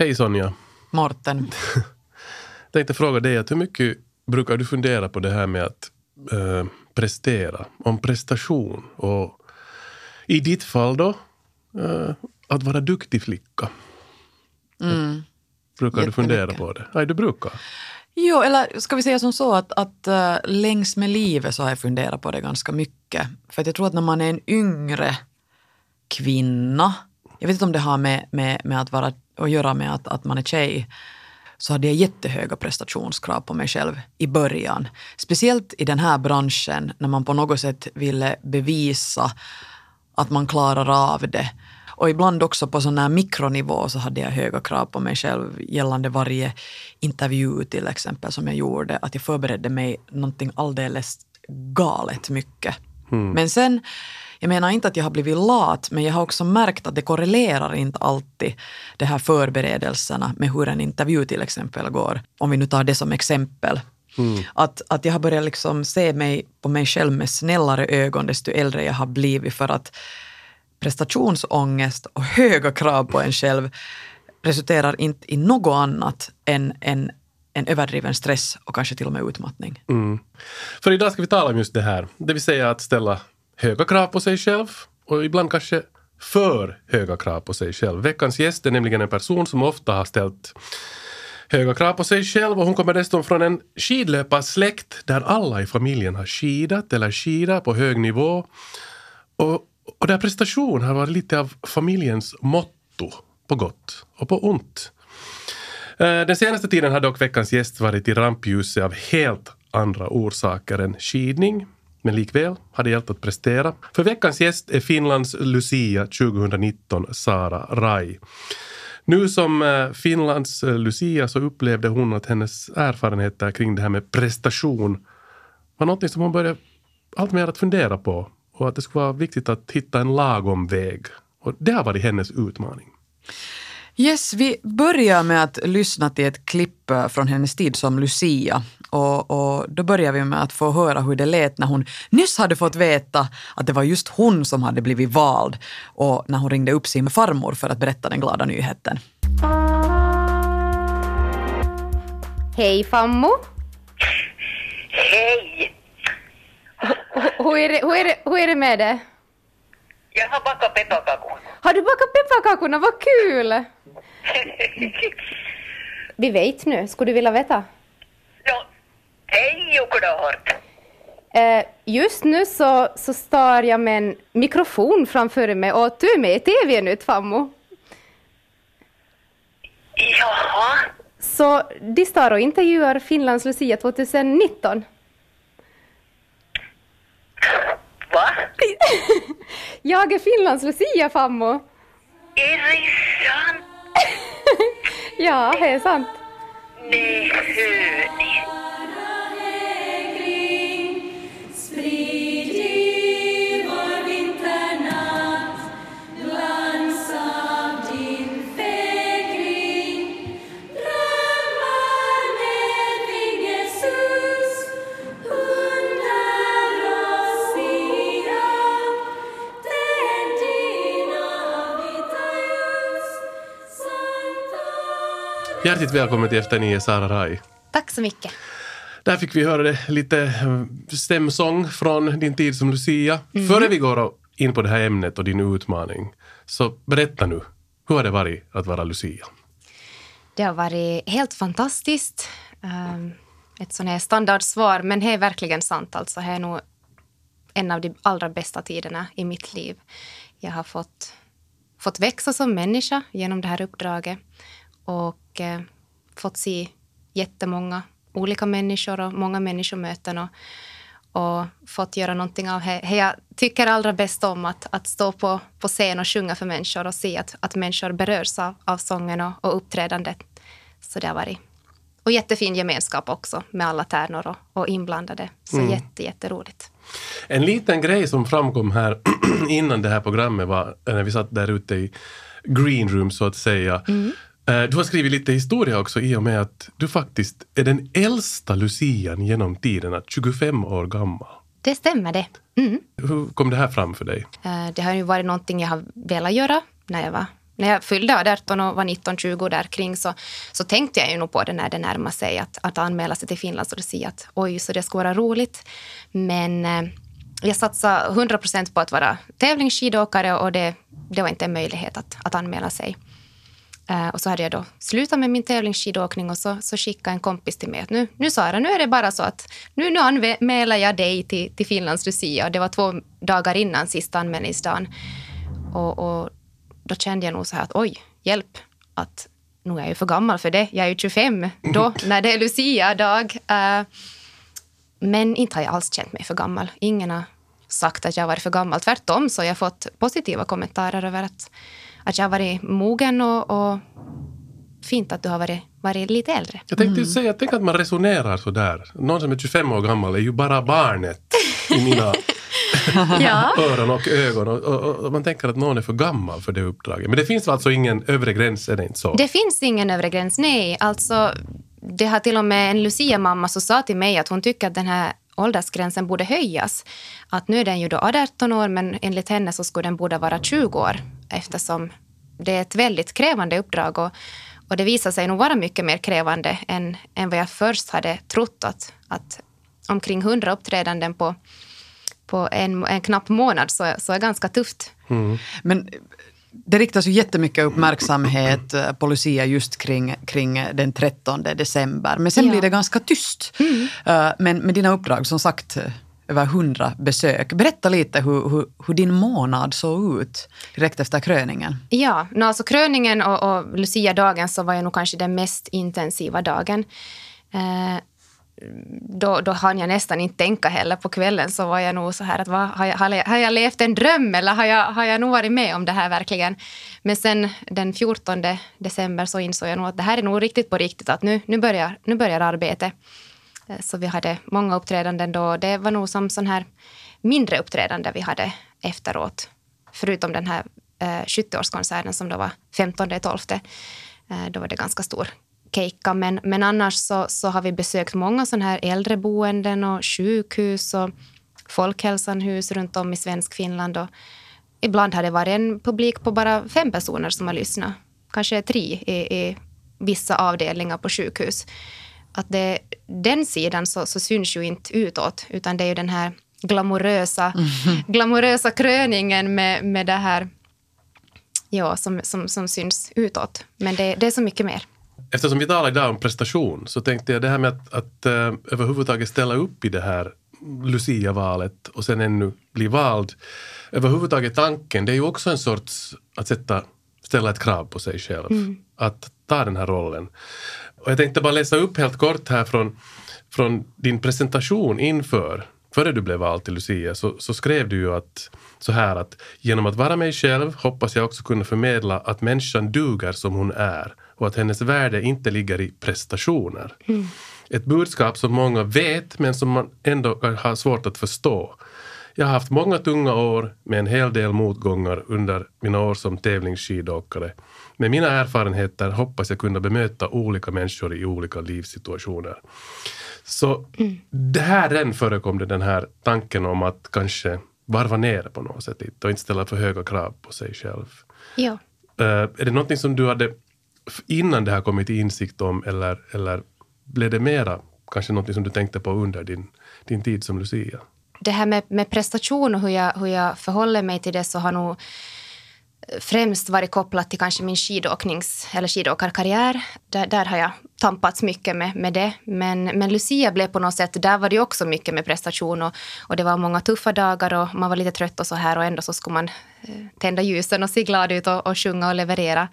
Hej Sonja. Morten. Tänkte fråga dig att hur mycket brukar du fundera på det här med att eh, prestera? Om prestation och i ditt fall då eh, att vara duktig flicka. Mm. Brukar du fundera på det? Nej, du brukar. Jo, eller ska vi säga som så att, att uh, längs med livet så har jag funderat på det ganska mycket. För att jag tror att när man är en yngre kvinna, jag vet inte om det har med, med, med att, vara, att göra med att, att man är tjej, så hade jag jättehöga prestationskrav på mig själv i början. Speciellt i den här branschen när man på något sätt ville bevisa att man klarar av det. Och ibland också på sån här mikronivå så hade jag höga krav på mig själv gällande varje intervju till exempel som jag gjorde. Att jag förberedde mig någonting alldeles galet mycket. Men sen, jag menar inte att jag har blivit lat, men jag har också märkt att det korrelerar inte alltid de här förberedelserna med hur en intervju till exempel går. Om vi nu tar det som exempel. Att, att jag har börjat liksom se mig på mig själv med snällare ögon desto äldre jag har blivit för att prestationsångest och höga krav på en själv resulterar inte i något annat än en, en överdriven stress och kanske till och med utmattning. Mm. För idag ska vi tala om just det här. Det vill säga att ställa höga krav på sig själv och ibland kanske för höga krav på sig själv. Veckans gäst är nämligen en person som ofta har ställt höga krav på sig själv och hon kommer dessutom från en skidlöparsläkt där alla i familjen har skidat eller skidar på hög nivå. Och, och där prestation har varit lite av familjens motto på gott och på ont. Eh, den senaste tiden har dock veckans gäst varit i rampljuset av helt andra orsaker än skidning. Men likväl har det gällt att prestera. För veckans gäst är Finlands Lucia 2019, Sara Rai. Nu som eh, Finlands eh, Lucia så upplevde hon att hennes erfarenheter kring det här med prestation var något som hon började allt mer att fundera på. Och att det skulle vara viktigt att hitta en lagom väg. Och det har varit hennes utmaning. Yes, vi börjar med att lyssna till ett klipp eh, från hennes tid som Lucia. Och, och då börjar vi med att få höra hur det lät när hon nyss hade fått veta att det var just hon som hade blivit vald och när hon ringde upp sin farmor för att berätta den glada nyheten. Hej Fammo! Hej! H- Hur är, det, hur, är det, hur är det med det? Jag har bakat pepparkakor. Har du bakat pepparkakorna? Vad kul! Vi vet nu, skulle du vilja veta? no, hej klart. Eh, just nu så, så står jag med en mikrofon framför mig och du är med i TV nu Fammo. Jaha, Så de står och intervjuar Finlands Lucia 2019. va? Jag är Finlands Lucia Fammo. Är det sant? Ja, det är sant. Nej, hör Hjärtligt välkommen till Efter nio, Sara Rai. Tack så mycket. Där fick vi höra det, lite eh, stämsång från din tid som Lucia. Före vi går in på det här ämnet och din utmaning, så berätta nu. Hur har det varit att vara Lucia? Det har varit helt fantastiskt. Um, ett sånt här standardsvar, men det är verkligen sant. Alltså, det är nog en av de allra bästa tiderna i mitt liv. Jag har fått, fått växa som människa genom det här uppdraget och eh, fått se jättemånga olika människor och många människomöten och, och fått göra någonting av det jag tycker allra bäst om, att, att stå på, på scen och sjunga för människor och se att, att människor berörs av, av sången och, och uppträdandet. Så det har varit och jättefin gemenskap också med alla tärnor och, och inblandade. Så jätte, jätteroligt. En liten grej som framkom här innan det här programmet var när vi satt där ute i green room så att säga. Eh, Du har skrivit lite historia också i och med att du faktiskt är den äldsta lucian genom tiderna, 25 år gammal. Det stämmer det. Mm. Hur kom det här fram för dig? Eh, Det har ju varit någonting jag har velat göra när jag var när jag fyllde 18 och var 19-20 där kring så, så tänkte jag ju nog på det när det närmade sig att, att anmäla sig till Finland och säga att oj, så det ska vara roligt. Men eh, jag satsade 100 procent på att vara tävlingsskidåkare och det, det var inte en möjlighet att, att anmäla sig. Eh, och så hade jag då slutat med min tävlingsskidåkning och så, så skickade en kompis till mig att nu, nu Sara, nu är det bara så att nu, nu anmäler jag dig till, till Finlands Lucia. Det var två dagar innan sista anmälningsdagen. Och, och då kände jag nog så här att oj, hjälp, att nu är jag ju för gammal för det. Jag är ju 25 då när det är Lucia-dag. Uh, men inte har jag alls känt mig för gammal. Ingen har sagt att jag varit för gammal. Tvärtom så har jag fått positiva kommentarer över att, att jag har varit mogen och, och fint att du har varit, varit lite äldre. Jag tänkte mm. säga, tänk att man resonerar så där. Någon som är 25 år gammal är ju bara barnet i mina ja. öron och ögon. Och, och, och, man tänker att någon är för gammal för det uppdraget. Men det finns alltså ingen övre gräns, är det inte så? Det finns ingen övre gräns, nej. Alltså, det har till och med en Lucia-mamma som sa till mig att hon tycker att den här åldersgränsen borde höjas. Att nu är den ju då 18 år, men enligt henne så skulle den borde vara 20 år eftersom det är ett väldigt krävande uppdrag. Och, och det visar sig nog vara mycket mer krävande än, än vad jag först hade trott. Att, att omkring 100 uppträdanden på, på en, en knapp månad så, så är ganska tufft. Mm. Men det riktas ju jättemycket uppmärksamhet eh, på Lucia just kring, kring den 13 december. Men sen ja. blir det ganska tyst. Mm. Eh, men med dina uppdrag, som sagt, över hundra besök. Berätta lite hur, hur, hur, din månad såg ut direkt efter kröningen. Ja, no, alltså kröningen och, och Lucia-dagen så var ju nog kanske den mest intensiva dagen. Eh, då, då hann jag nästan inte tänka heller på kvällen. Så var jag nog så här att vad, har, jag, har, jag, levt en dröm eller har jag, har jag nog varit med om det här verkligen? Men sen den 14 december så insåg jag nog att det här är nog riktigt på riktigt. Att nu, nu, börjar, nu börjar arbetet. Eh, så vi hade många uppträdanden då. Det var nog som sån här mindre uppträdande vi hade efteråt. Förutom den här eh, 70-årskonserten som då var 15-12. Eh, då var det ganska stor keikka. Men, men annars så, så har vi besökt många sådana här äldreboenden och sjukhus och folkhälsanhus runt om i svensk Finland. Och ibland har det varit en publik på bara fem personer som har lyssnat. Kanske tre i, i vissa avdelningar på sjukhus. Att det, den sidan så, så syns ju inte utåt, utan det är ju den här glamorösa, mm. glamorösa kröningen med, med det här ja, som, som, som syns utåt. Men det, det är så mycket mer. Eftersom vi talar idag om prestation så tänkte jag det här med att, att uh, överhuvudtaget ställa upp i det här Lucia-valet och sen ännu bli vald. Överhuvudtaget tanken, det är ju också en sorts att sätta, ställa ett krav på sig själv. Mm. Att ta den här rollen. Och jag tänkte bara läsa upp helt kort här från, från din presentation inför Före du blev vald till Lucia så, så, skrev du ju att, så här att genom att vara mig själv hoppas jag också kunna förmedla att människan duger som hon är och att hennes värde inte ligger i prestationer. Mm. Ett budskap som många vet men som man ändå har svårt att förstå. Jag har haft många tunga år med en hel del motgångar under mina år som tävlingsskidåkare. Med mina erfarenheter hoppas jag kunna bemöta olika människor i olika livssituationer. Så mm. där förekom det den här tanken om att kanske varva ner på något sätt och inte ställa för höga krav på sig själv. Ja. Uh, är det någonting som du hade innan det här kommit till insikt om eller, eller blev det mera kanske något som du tänkte på under din, din tid som Lucia? Det här med, med prestation och hur jag, hur jag förhåller mig till det så har nog främst varit kopplat till kanske min skidåknings eller skidåkarkarriär. Där, där har jag tampats mycket med, med det. Men, men Lucia blev på något sätt, där var det också mycket med prestation och, och det var många tuffa dagar och man var lite trött och så här och ändå så skulle man eh, tända ljusen och se glad ut och, och sjunga och leverera.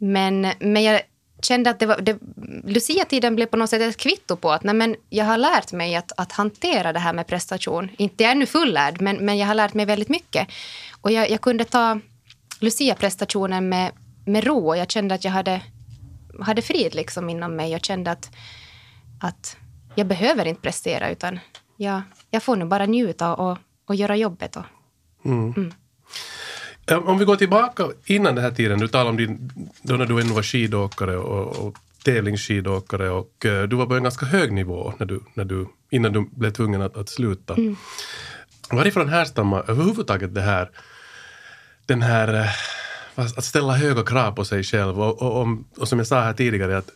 Men, men jag kände att det var, det, Lucia-tiden blev på något sätt ett kvitto på att nej, men jag har lärt mig att, att hantera det här med prestation. Inte jag är ännu fullärd, men, men jag har lärt mig väldigt mycket. Och jag, jag kunde ta Lucia-prestationen med, med ro och jag kände att jag hade, hade frid liksom inom mig. Jag kände att, att jag behöver inte prestera utan jag, jag får nu bara njuta och, och göra jobbet. Och, mm. Mm. Om vi går tillbaka innan den här tiden, du talade om din, då när du ännu var skidåkare och, och tävlingsskidåkare och uh, du var på en ganska hög nivå när du, när du, innan du blev tvungen att, att sluta. Mm. Varifrån härstammar överhuvudtaget det här, den här, uh, att ställa höga krav på sig själv. Och, och, om- och som jag sa här tidigare, att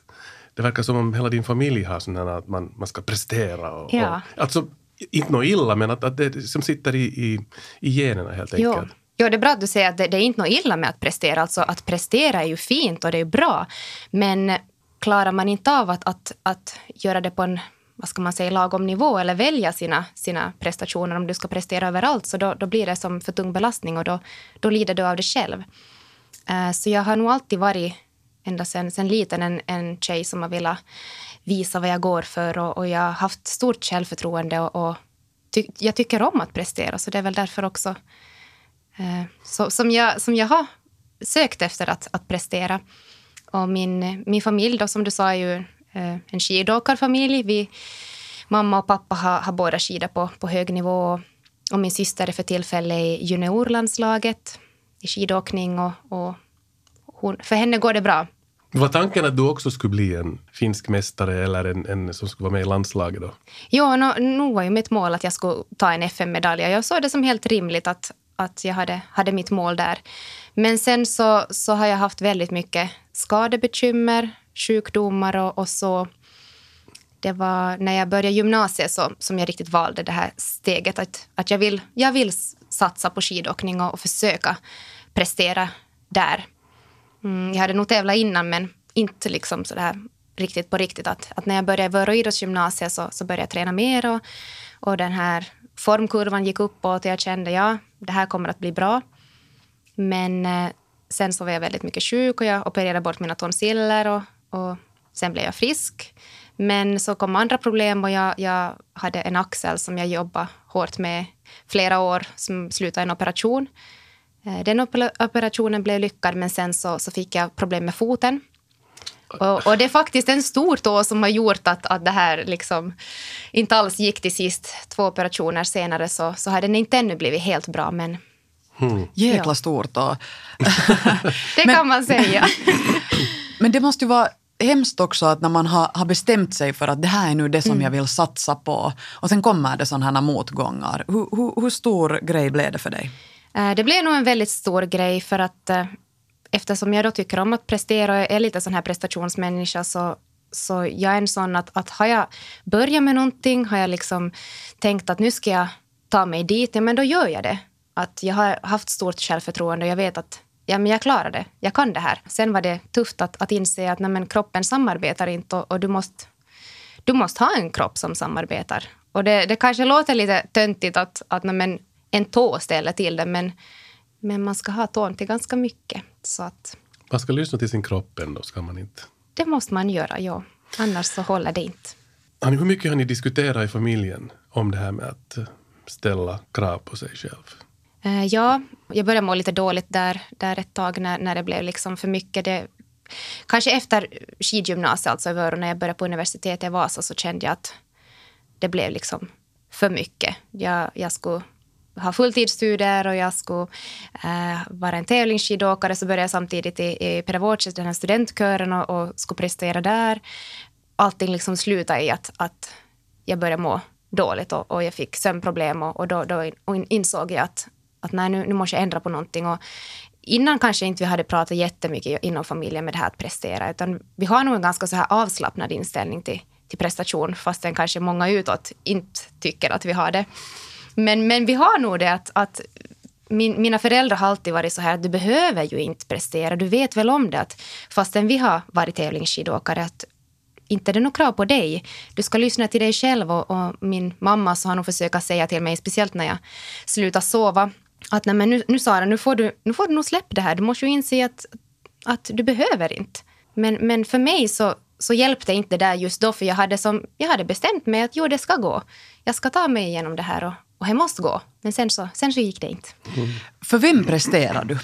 det verkar som om hela din familj har här att man, man ska prestera. Och, Ja. och, alltså, inte något illa, men att, att det som sitter i, i, i generna helt enkelt. Jo, det är bra att du säger att det, det är inte något illa med att prestera. Alltså att prestera är ju fint och det är bra. Men klarar man inte av att, att, att göra det på en vad ska man säga, lagom nivå eller välja sina, sina prestationer om du ska prestera överallt så då, då blir det som för tung belastning och då, då lider du av det själv. Uh, så jag har nog alltid varit, ända sen, sen liten, en, en tjej som har velat visa vad jag går för och, och jag har haft stort självförtroende och, och ty, jag tycker om att prestera så det är väl därför också så, som, jag, som jag har sökt efter att, att prestera. Och min, min familj då, som du sa, är ju eh, en skidåkarfamilj. Vi, mamma och pappa har, har båda skidor på, på hög nivå. Och, min syster är för tillfället i juniorlandslaget i skidåkning. Och, och hon, för henne går det bra. Var tanken att du också skulle bli en finsk mästare eller en, en som skulle vara med i landslaget då? Jo, no, nu var ju mitt mål att jag skulle ta en FM-medalj. Jag såg det som helt rimligt att, att jag hade, hade mitt mål där. Men sen så, så har jag haft väldigt mycket skadebekymmer, sjukdomar och, och så. Det var när jag började gymnasiet så, som jag riktigt valde det här steget. Att, att jag, vill, jag vill satsa på skidåkning och, och försöka prestera där. Mm, jag hade nog tävlat innan, men inte liksom så där riktigt på riktigt. Att, att när jag började i Vörå idrottsgymnasiet så, så började jag träna mer och, och den här formkurvan gick uppåt och jag kände ja, det här kommer att bli bra. Men eh, sen så var jag väldigt mycket sjuk och jag opererade bort mina tonsiller och, och sen blev jag frisk. Men så kom andra problem och jag, jag hade en axel som jag jobbade hårt med flera år som slutade i en operation. Eh, den operationen blev lyckad men sen så, så fick jag problem med foten. Och, och det är faktiskt en stor tå som har gjort att, att det här liksom inte alls gick till sist. Två operationer senare så, så har den inte ännu blivit helt bra men Jäkla Ja. stort. Och, det Men- kan man säga. men det måste ju vara hemskt också att när man har, har bestämt sig för att det här är nu det som jag vill satsa på och sen kommer det sådana här motgångar. Hur, hur, hur stor grej blev det för dig? Eh, Det blev nog en väldigt stor grej för att eh, eftersom jag då tycker om att prestera och är lite sån här prestationsmänniska så, så jag är en sån att, att har jag börjat med någonting, har jag liksom tänkt att nu ska jag ta mig dit, ja men då gör jag det. Att jag har haft stort självförtroende och jag vet att ja, men jag klarar det, jag kan det här. Sen var det tufft att, att inse att nej, men kroppen samarbetar inte och, och du måste du måste ha en kropp som samarbetar. Och det, det kanske låter lite töntigt att, att nej, men en tå ställer till det, men, men man ska ha tån till ganska mycket. Så att Man ska lyssna till sin kropp ändå, ska man inte? det måste man göra, ja. Annars så håller det inte. Annie, hur mycket har ni diskuterat i familjen om det här med att eh, ställa krav på sig själv? Eh, ja, jag började må lite dåligt där, där ett tag när, när det blev liksom för mycket. Det, kanske efter skidgymnasiet, alltså i Vörå, när jag började på universitetet i Vasa så kände jag att det blev liksom för mycket. Jag, jag skulle ha fulltidsstudier och jag skulle eh, vara en tävlingsskidåkare. Så började jag samtidigt i, i Pedagogisk, den här studentkören och, och skulle prestera där. Allting liksom slutade i att, att jag började må dåligt och, och jag fick sömnproblem och, och då, då insåg jag att, att nej, nu, nu måste jag ändra på någonting. Och innan kanske inte vi hade pratat jättemycket inom familjen med det här att prestera, utan vi har nog en ganska så här avslappnad inställning till, till prestation, fastän kanske många utåt inte tycker att vi har det. Men, men vi har nog det att, att min, mina föräldrar har alltid varit så här att du behöver ju inte prestera, du vet väl om det att fastän vi har varit tävlingsskidåkare att inte är det något krav på dig. Du ska lyssna till dig själv och, och min mamma så har nog försökt säga till mig, speciellt när jag slutar sova, att nej men nu, nu Sara, nu får, du, nu får du nog släppa det här. Du måste ju inse att, att du behöver inte. Men, men för mig så, så hjälpte inte det där just då, för jag hade, som, jag hade bestämt mig att jo, det ska gå. Jag ska ta mig igenom det här och, och det måste gå. Men sen så, sen så gick det inte. För vem presterar du?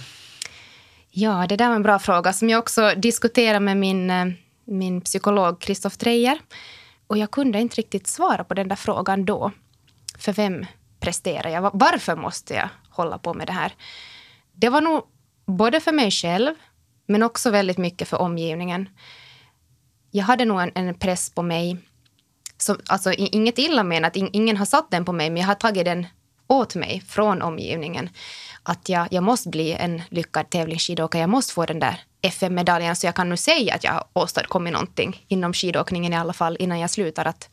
Ja, det där var en bra fråga som jag också diskuterade med min, eh, min psykolog Christoph Treijer. Och jag kunde inte riktigt svara på den där frågan då. För vem presterar jag? Varför måste jag hålla på med det här? Det var nog både för mig själv, men också väldigt mycket för omgivningen. Jag hade nog en, en press på mig. Som, alltså, inget illa menat, ingen har satt den på mig, men jag har tagit den åt mig från omgivningen att jag, jag måste bli en lyckad tävlingsskidåkare. Jag måste få den där FM-medaljen så jag kan nu säga att jag har åstadkommit någonting inom skidåkningen i alla fall innan jag slutar. Att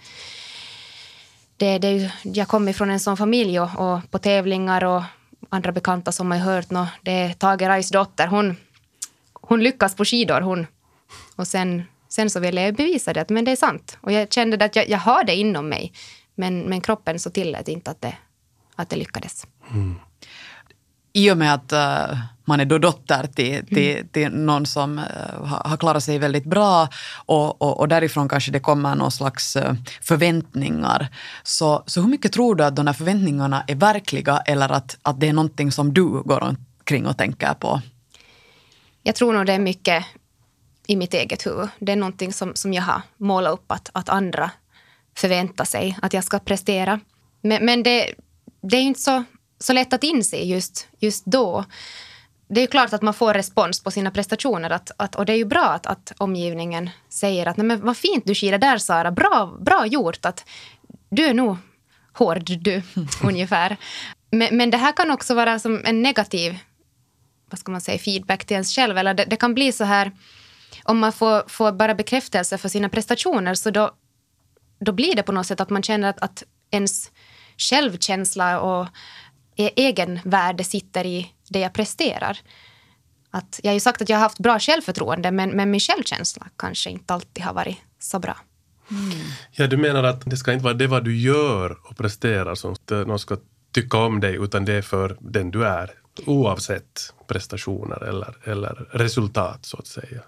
det, det, jag kommer från en sån familj och, och på tävlingar och andra bekanta som har hört nå, det är Tage Rais dotter. Hon, hon lyckas på skidor. Hon. Och sen, sen så ville jag bevisa det, att men det är sant. Och jag kände att jag, jag har det inom mig. Men, men kroppen så tillät inte att det, att det lyckades. I och med att eh, man är då dotter till, till, till någon som eh, har, klarat sig väldigt bra och, och, och därifrån kanske det kommer någon slags eh, förväntningar. Så, så hur mycket tror du att de här förväntningarna är verkliga eller att, att det är någonting som du går omkring och tänker på? Jag tror nog det är mycket i mitt eget huvud. Det är någonting som, som jag har målat upp att, att andra förväntar sig att jag ska prestera. Men, men det, det är ju inte så, så lätt att inse just, just då. Det är klart att man får respons på sina prestationer att, att, och det är ju bra att, att omgivningen säger att Nej, men vad fint du skidar där Sara, bra, bra gjort. Att du är nog hård du, ungefär. Men, men det här kan också vara som en negativ vad ska man säga, feedback till ens själv. Eller det, det kan bli så här, om man får, får bara bekräftelse för sina prestationer så då, då blir det på något sätt att man känner att, att ens självkänsla och e-, egenvärde sitter i det jag presterar. Att, jag har ju sagt att jag har haft bra självförtroende men, men min självkänsla kanske inte alltid har varit så bra. Mm. Ja, du menar att det ska inte vara det vad du gör och presterar som någon ska tycka om dig, utan det är för den du är, oavsett prestationer eller, eller resultat, så att säga.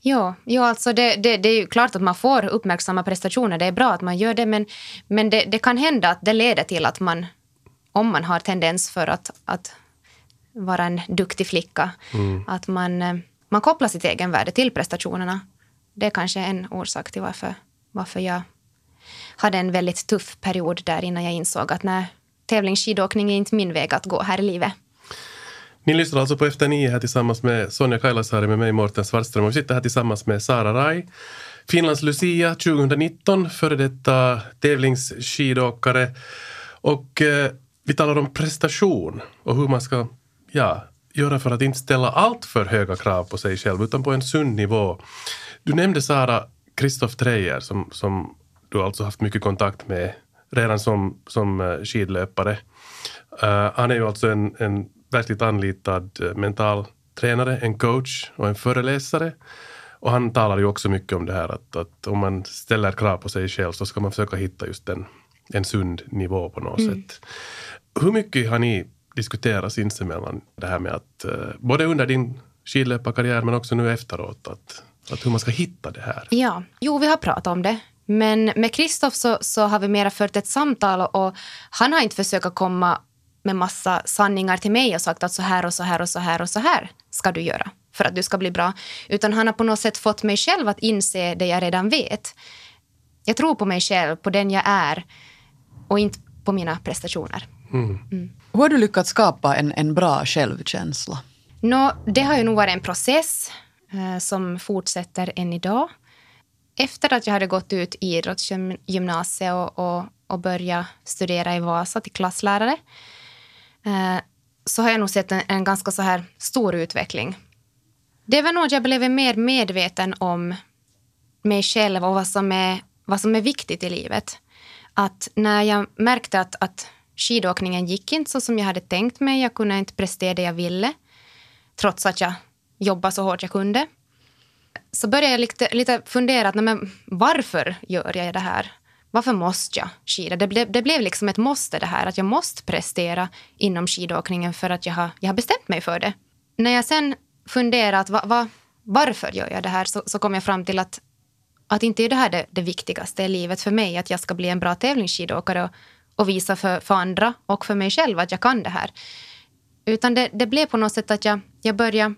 Ja, ja alltså det, det, det är ju klart att man får uppmärksamma prestationer. Det är bra att man gör det, men, men det, det kan hända att det leder till att man, om man har tendens för att, att vara en duktig flicka, att man, eh, man kopplar sitt egenvärde till prestationerna. Det är kanske en orsak till varför, varför jag hade en väldigt tuff period där innan jag insåg att nej, tävlingsskidåkning är inte min väg att gå här i livet. Ni lyssnar alltså på Efter nio här tillsammans med Sonja Kailasari med mig Mårten Svartström och vi sitter här tillsammans med Sara Rai, Finlands Lucia 2019, före detta tävlingsskidåkare. Och eh, vi talar om prestation och hur man ska ja, göra för att inte ställa allt för höga krav på sig själv utan på en sund nivå. Du nämnde Sara Kristoff Treijer som, som du alltså haft mycket kontakt med redan som, som eh, skidlöpare. Uh, han är ju alltså en, en verkligt anlitad eh, mental tränare, en coach och en föreläsare. Och han talar ju också mycket om det här att, att om man ställer krav på sig själv så ska man försöka hitta just en, en sund nivå på något sätt. Hur mycket har ni diskuterat sinsemellan det här med att, eh, både under din skidlöparkarriär men också nu efteråt, att, att hur man ska hitta det här? Ja, jo, vi har pratat om det. Men med Kristoff så, så har vi mera fört ett samtal och han har inte försökt komma med massa sanningar till mig och sagt att så här och så här och så här och så här ska du göra för att du ska bli bra. Utan han har på något sätt fått mig själv att inse det jag redan vet. Jag tror på mig själv, på den jag är och inte på mina prestationer. Hur har du lyckats skapa en, en bra självkänsla? Nå, det har ju nog varit en process eh, som fortsätter än idag. Efter att jag hade gått ut idrottsgymnasiet och, och, och börjat studera i Vasa till klasslärare eh, Eh, så har jag nog sett en, en ganska så här stor utveckling. Det var nog att jag blev mer medveten om mig själv och vad som är, vad som är viktigt i livet. Att när jag märkte att, att skidåkningen gick inte så som jag hade tänkt mig, jag kunde inte prestera det jag ville trots att jag jobbade så hårt jag kunde. Så började jag lite, lite fundera, att, nej, men varför gör jag det här? Varför måste jag skida? Det blev, det blev liksom ett måste det här, att jag måste prestera inom skidåkningen för att jag har, jag har bestämt mig för det. När jag sen funderade att va, va, varför gör jag det här så, så kom jag fram till att, att inte är det här det, det viktigaste i livet för mig, att jag ska bli en bra tävlingsskidåkare och, och visa för, för andra och för mig själv att jag kan det här. Utan det, det blev på något sätt att jag, jag började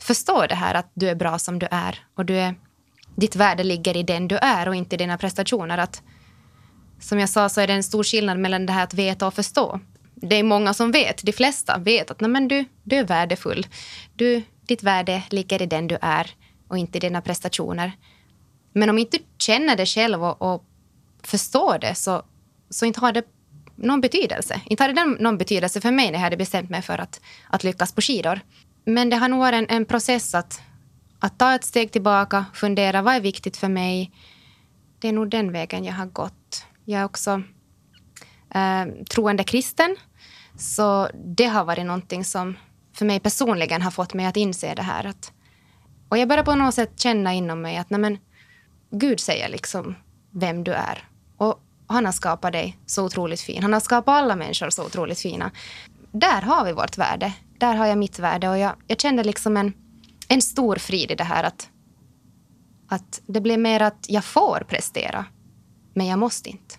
förstå det här att du är bra som du är och du är, ditt värde ligger i den du är och inte i dina prestationer. Att, som jag sa så är det en stor skillnad mellan det här att veta och förstå. Det är många som vet, de flesta vet att nej men du, du är värdefull. Du, ditt värde ligger i den du är och inte i dina prestationer. Men om inte du känner det själv och, och förstår det så, så inte har det någon betydelse. Inte hade det någon betydelse för mig när jag hade bestämt mig för att, att lyckas på skidor. Men det har nog varit en, en process att, att ta ett steg tillbaka, fundera vad är viktigt för mig. Det är nog den vägen jag har gått. Jag är också eh, troende kristen. Så det har varit någonting som för mig personligen har fått mig att inse det här. Att, och jag börjar på något sätt känna inom mig att nej men, Gud säger liksom vem du är. Och han har skapat dig så otroligt fin. Han har skapat alla människor så otroligt fina. Där har vi vårt värde. Där har jag mitt värde. Och jag, jag kände liksom en, en stor frid i det här. Att, att det blev mer att jag får prestera, men jag måste inte.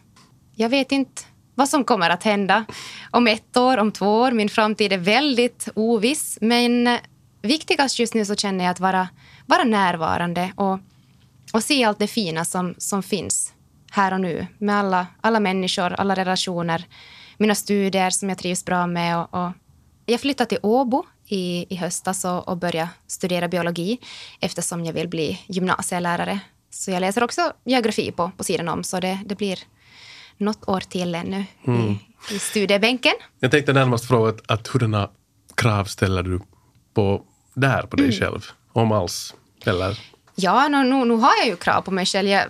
Jag vet inte vad som kommer att hända om ett år, om två år. Min framtid är väldigt oviss. Men eh, viktigast just nu så känner jag att vara, vara närvarande och, och se allt det fina som, som finns här och nu med alla, alla människor, alla relationer, mina studier som jag trivs bra med. Och, och jag flyttade till Åbo i, i höstas och, och började studera biologi eftersom jag vill bli gymnasielärare. Så jag läser också geografi på, på sidan om, så det, det blir något år till ännu Mm. i, i studiebänken. Jag tänkte närmast fråga att, att hurdana krav ställer du på där på dig själv? Om alls? Eller? Ja, nu, nu, nu har jag ju krav på mig själv. Jag,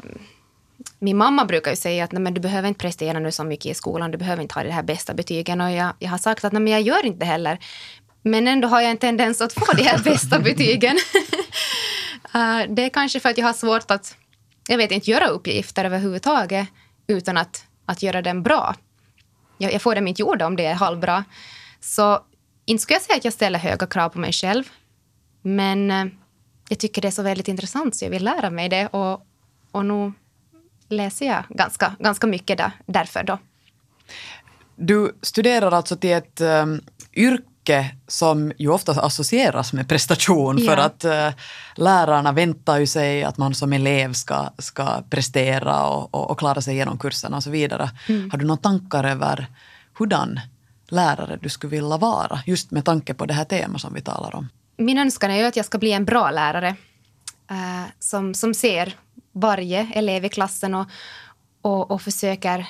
min mamma brukar ju säga att nej, men du behöver inte prestera nu så mycket i skolan, du behöver inte ha de här bästa betygen. Och jag, jag har sagt att nej, men jag gör inte det heller. Men ändå har jag en tendens att få de här bästa betygen. Eh, det är kanske för att jag har svårt att, jag vet inte, göra uppgifter överhuvudtaget utan att, att göra den bra. Jag, jag får dem inte gjorda om det är halvbra. Så inte skulle jag säga att jag ställer höga krav på mig själv. Men eh, jag tycker det är så väldigt intressant så jag vill lära mig det. Och, och nu läser jag ganska, ganska mycket där, därför. Då. Du studerar alltså till ett um, yrke som ju ofta associeras med prestation Ja. för att uh, lärarna väntar ju sig att man som elev ska, ska prestera och, och, och klara sig igenom kurserna och så vidare. Har du några tankar över hurdan lärare du skulle vilja vara just med tanke på det här temat som vi talar om? Min önskan är ju att jag ska bli en bra lärare eh, som, som ser varje elev i klassen och, och, och försöker,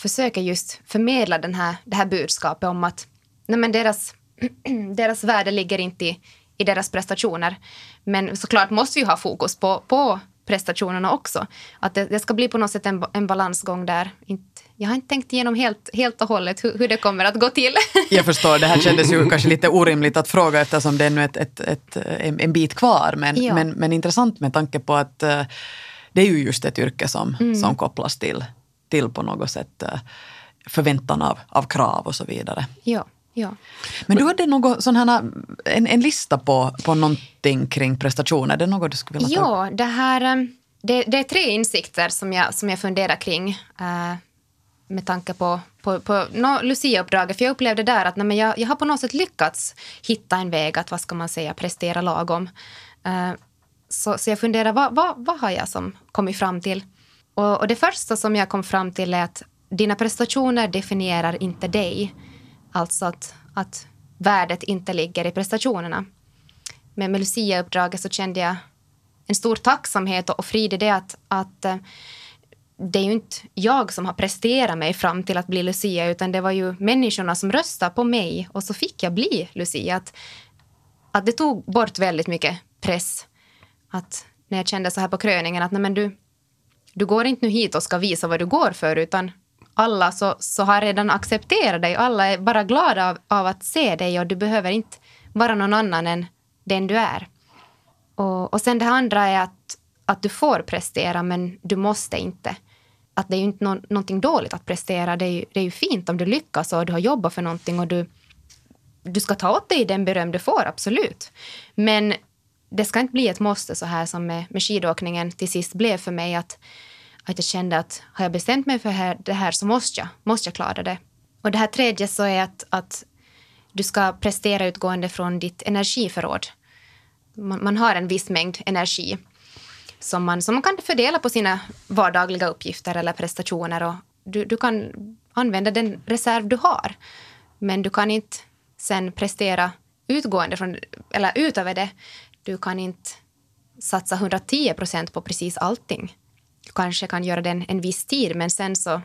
försöker just förmedla den här, det här budskapet om att nej men deras, deras värde ligger inte i, i deras prestationer. Men såklart måste vi ha fokus på, på prestationerna också. Att det, det ska bli på något sätt en, en balansgång där. Inte, jag har inte tänkt igenom helt, helt och hållet hur, hur det kommer att gå till. Jag förstår, det här kändes ju kanske lite orimligt att fråga eftersom det är nu ett, ett, ett, en, en bit kvar. Men, Ja. men, men intressant med tanke på att eh, det är ju just ett yrke som, Mm. som kopplas till, till på något sätt eh, förväntan av, av krav och så vidare. ja, ja. Men du hade något sån här, en, en lista på, på någonting kring prestationer. Är det något du skulle vilja ta? Ja, det här... eh, Det, det är tre insikter som jag, som jag funderar kring eh, med tanke på, på, på no, Lucia-uppdraget. För jag upplevde där att nej, men jag, jag har på något sätt lyckats hitta en väg att, vad ska man säga, prestera lagom. Eh, så, så jag funderar, vad, vad, vad har jag som kommit fram till? Och, och det första som jag kom fram till är att dina prestationer definierar inte dig. Alltså att, att värdet inte ligger i prestationerna. Men med Lucia-uppdraget så kände jag en stor tacksamhet och frid i det att, att eh, det är ju inte jag som har presterat mig fram till att bli Lucia utan det var ju människorna som röstade på mig och så fick jag bli Lucia. Att, att det tog bort väldigt mycket press. Att när jag kände så här på kröningen att nej men du, du går inte nu hit och ska visa vad du går för utan alla så, så har redan accepterat dig. Alla är bara glada av, av att se dig och du behöver inte vara någon annan än den du är. Och, och sen det andra är att, att du får prestera men du måste inte. Att det är ju inte no någonting dåligt att prestera. Det är, ju, det är ju fint om du lyckas och du har jobbat för någonting och du, du ska ta åt dig den beröm du får, absolut. Men det ska inte bli ett måste så här som med, med skidåkningen till sist blev för mig att, att jag kände att har jag bestämt mig för här, det här så måste jag, måste jag klara det. Och det här tredje så är att, att du ska prestera utgående från ditt energiförråd. Man, man har en viss mängd energi som man, som man kan fördela på sina vardagliga uppgifter eller prestationer. Och du, du kan använda den reserv du har. Men du kan inte sen prestera utgående från, eller utöver det. Du kan inte satsa 110 procent på precis allting. Kanske kan göra det en, viss tid, men sen så,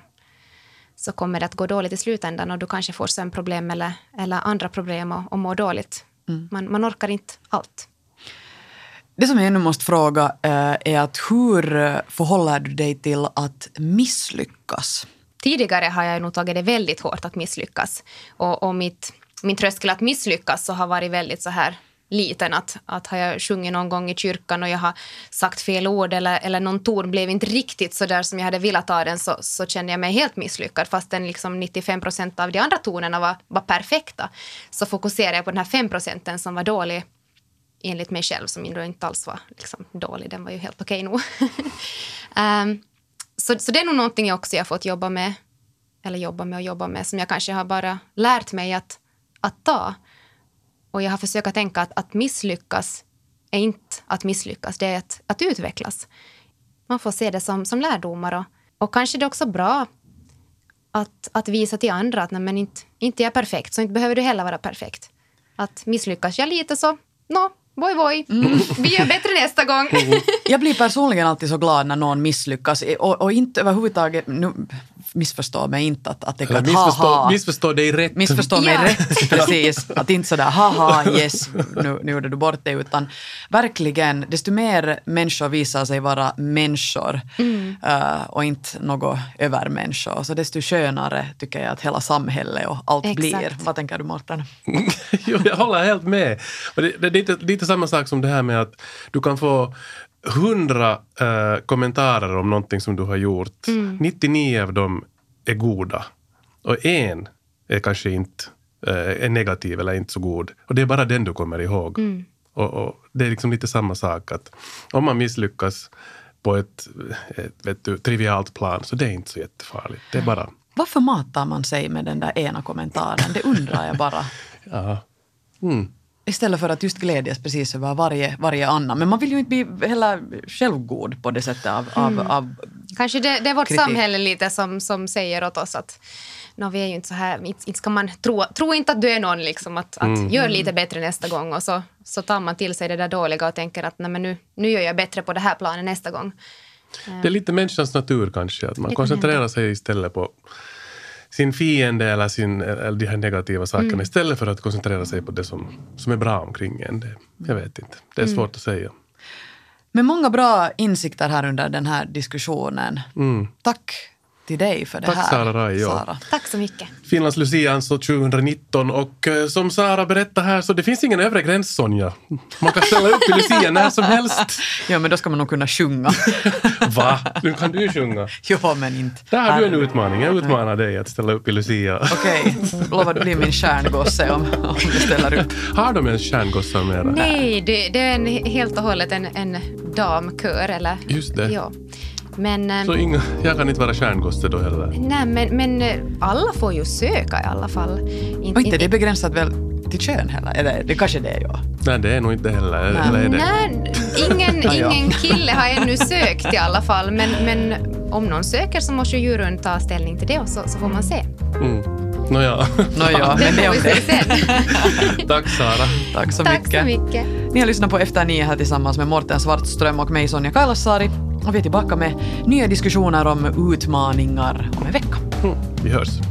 så kommer det att gå dåligt i slutändan och du kanske får sömnproblem eller, eller andra problem och, och mår dåligt. Man, man orkar inte allt. Det som jag ännu måste fråga eh, är att hur eh, förhåller du dig till att misslyckas? Tidigare har jag nog tagit det väldigt hårt att misslyckas. Och, och mitt, min tröskel att misslyckas så har varit väldigt så här liten. Att, att har jag sjungit någon gång i kyrkan och jag har sagt fel ord eller, eller någon ton blev inte riktigt så där som jag hade velat ha den så, så kände jag mig helt misslyckad fastän liksom 95 procent av de andra tonerna var, var perfekta. Så fokuserade jag på den här 5 procenten som var dålig enligt mig själv som inte alls var liksom, dålig. Den var ju helt okej nog. um, så, så det är nog någonting jag också har fått jobba med, eller jobba med och jobba med, som jag kanske har bara lärt mig att, att ta. Och jag har försökt att tänka att, att misslyckas är inte att misslyckas, det är att, att utvecklas. Man får se det som, som lärdomar och, och kanske det är också bra att, att visa till andra att nej, men inte, inte jag är perfekt, så inte behöver du heller vara perfekt. Att misslyckas jag lite så, nå, Voi voi, vi gör bättre nästa gång. Jag blir personligen alltid så glad när någon misslyckas och, och inte överhuvudtaget, nu missförstå mig inte att, att det Eller kan missförstå, missförstå dig rätt. Missförstå mig Ja. rätt, precis. Att inte sådär haha, yes, nu, nu gjorde du bort det, utan verkligen, desto mer människor visar sig vara människor eh, och inte något övermänniskor, så desto skönare tycker jag att hela samhället och allt Exakt. blir. Vad tänker du Mårten? jo, jag håller helt med. Och det, det är lite, lite samma sak som det här med att du kan få hundra eh, kommentarer om någonting som du har gjort. 99 av dem är goda. Och en är kanske inte eh, är negativ eller inte så god. Och det är bara den du kommer ihåg. Och, och Det är liksom lite samma sak att om man misslyckas på ett, ett vet du, trivialt plan så det är inte så jättefarligt. Det är bara Varför matar man sig med den där ena kommentaren? Det undrar jag bara. ja. Mm. Istället för att just glädjas precis över varje, varje annan. Men man vill ju inte bli heller självgod på det sättet av, av, av Kanske det, det är vårt Kritik. samhälle lite som, som säger åt oss att no, vi är ju inte så här, inte, inte ska man tro, tro inte att du är någon liksom, att, att gör lite bättre nästa gång och så, så tar man till sig det där dåliga och tänker att nej, men nu, nu gör jag bättre på det här planet nästa gång. Det är lite människans natur kanske, att man Det koncentrerar sig istället på sin fiende eller, sin, eller de här negativa sakerna Mm. istället för att koncentrera sig på det som, som är bra omkring en. Det, jag vet inte, det är Mm. svårt att säga. Men många bra insikter här under den här diskussionen. Tack till dig för det. Tack, här. Sara Rai, ja. Sara. Tack så mycket. Finlands Lucia ansåg 2019 och eh, som Sara berättade här så det finns ingen övre gräns Sonja. Man kan ställa upp i Lucia när som helst. Ja, men då ska man nog kunna sjunga. Va? Nu kan du sjunga. jo, men inte. Där har du en utmaning. Jag utmanar dig att ställa upp i Lucia. Okej, lovar du bli min stjärngosse om, om du ställer upp. Har de ens stjärngossar mera? Nej, det, det är en, helt och hållet en, en damkör. Eller, Just det. Ja. Men, eh, Så inga, jag kan inte vara stjärngosse då heller. nej, men, men eh, alla får ju söka i alla fall. In- Och inte in- det är begränsat väl till kön heller? Eller det kanske det är, ja. Nej, det är nog inte heller. Eller är det? Nej, ingen, ingen kille har ännu sökt i alla fall. Men, men om någon söker så måste ju juryn ta ställning till det och så, så får man se. Mm. Nåja. Nåja, Det men det får om vi se det. sen. Tack Sara. Tack så Tack mycket. så mycket. Ni har lyssnat på Efter nio här tillsammans med Morten Svartström och mig Sonja Kailasari. Och vi är tillbaka med nya diskussioner om utmaningar om en vecka. Mm. Vi hörs.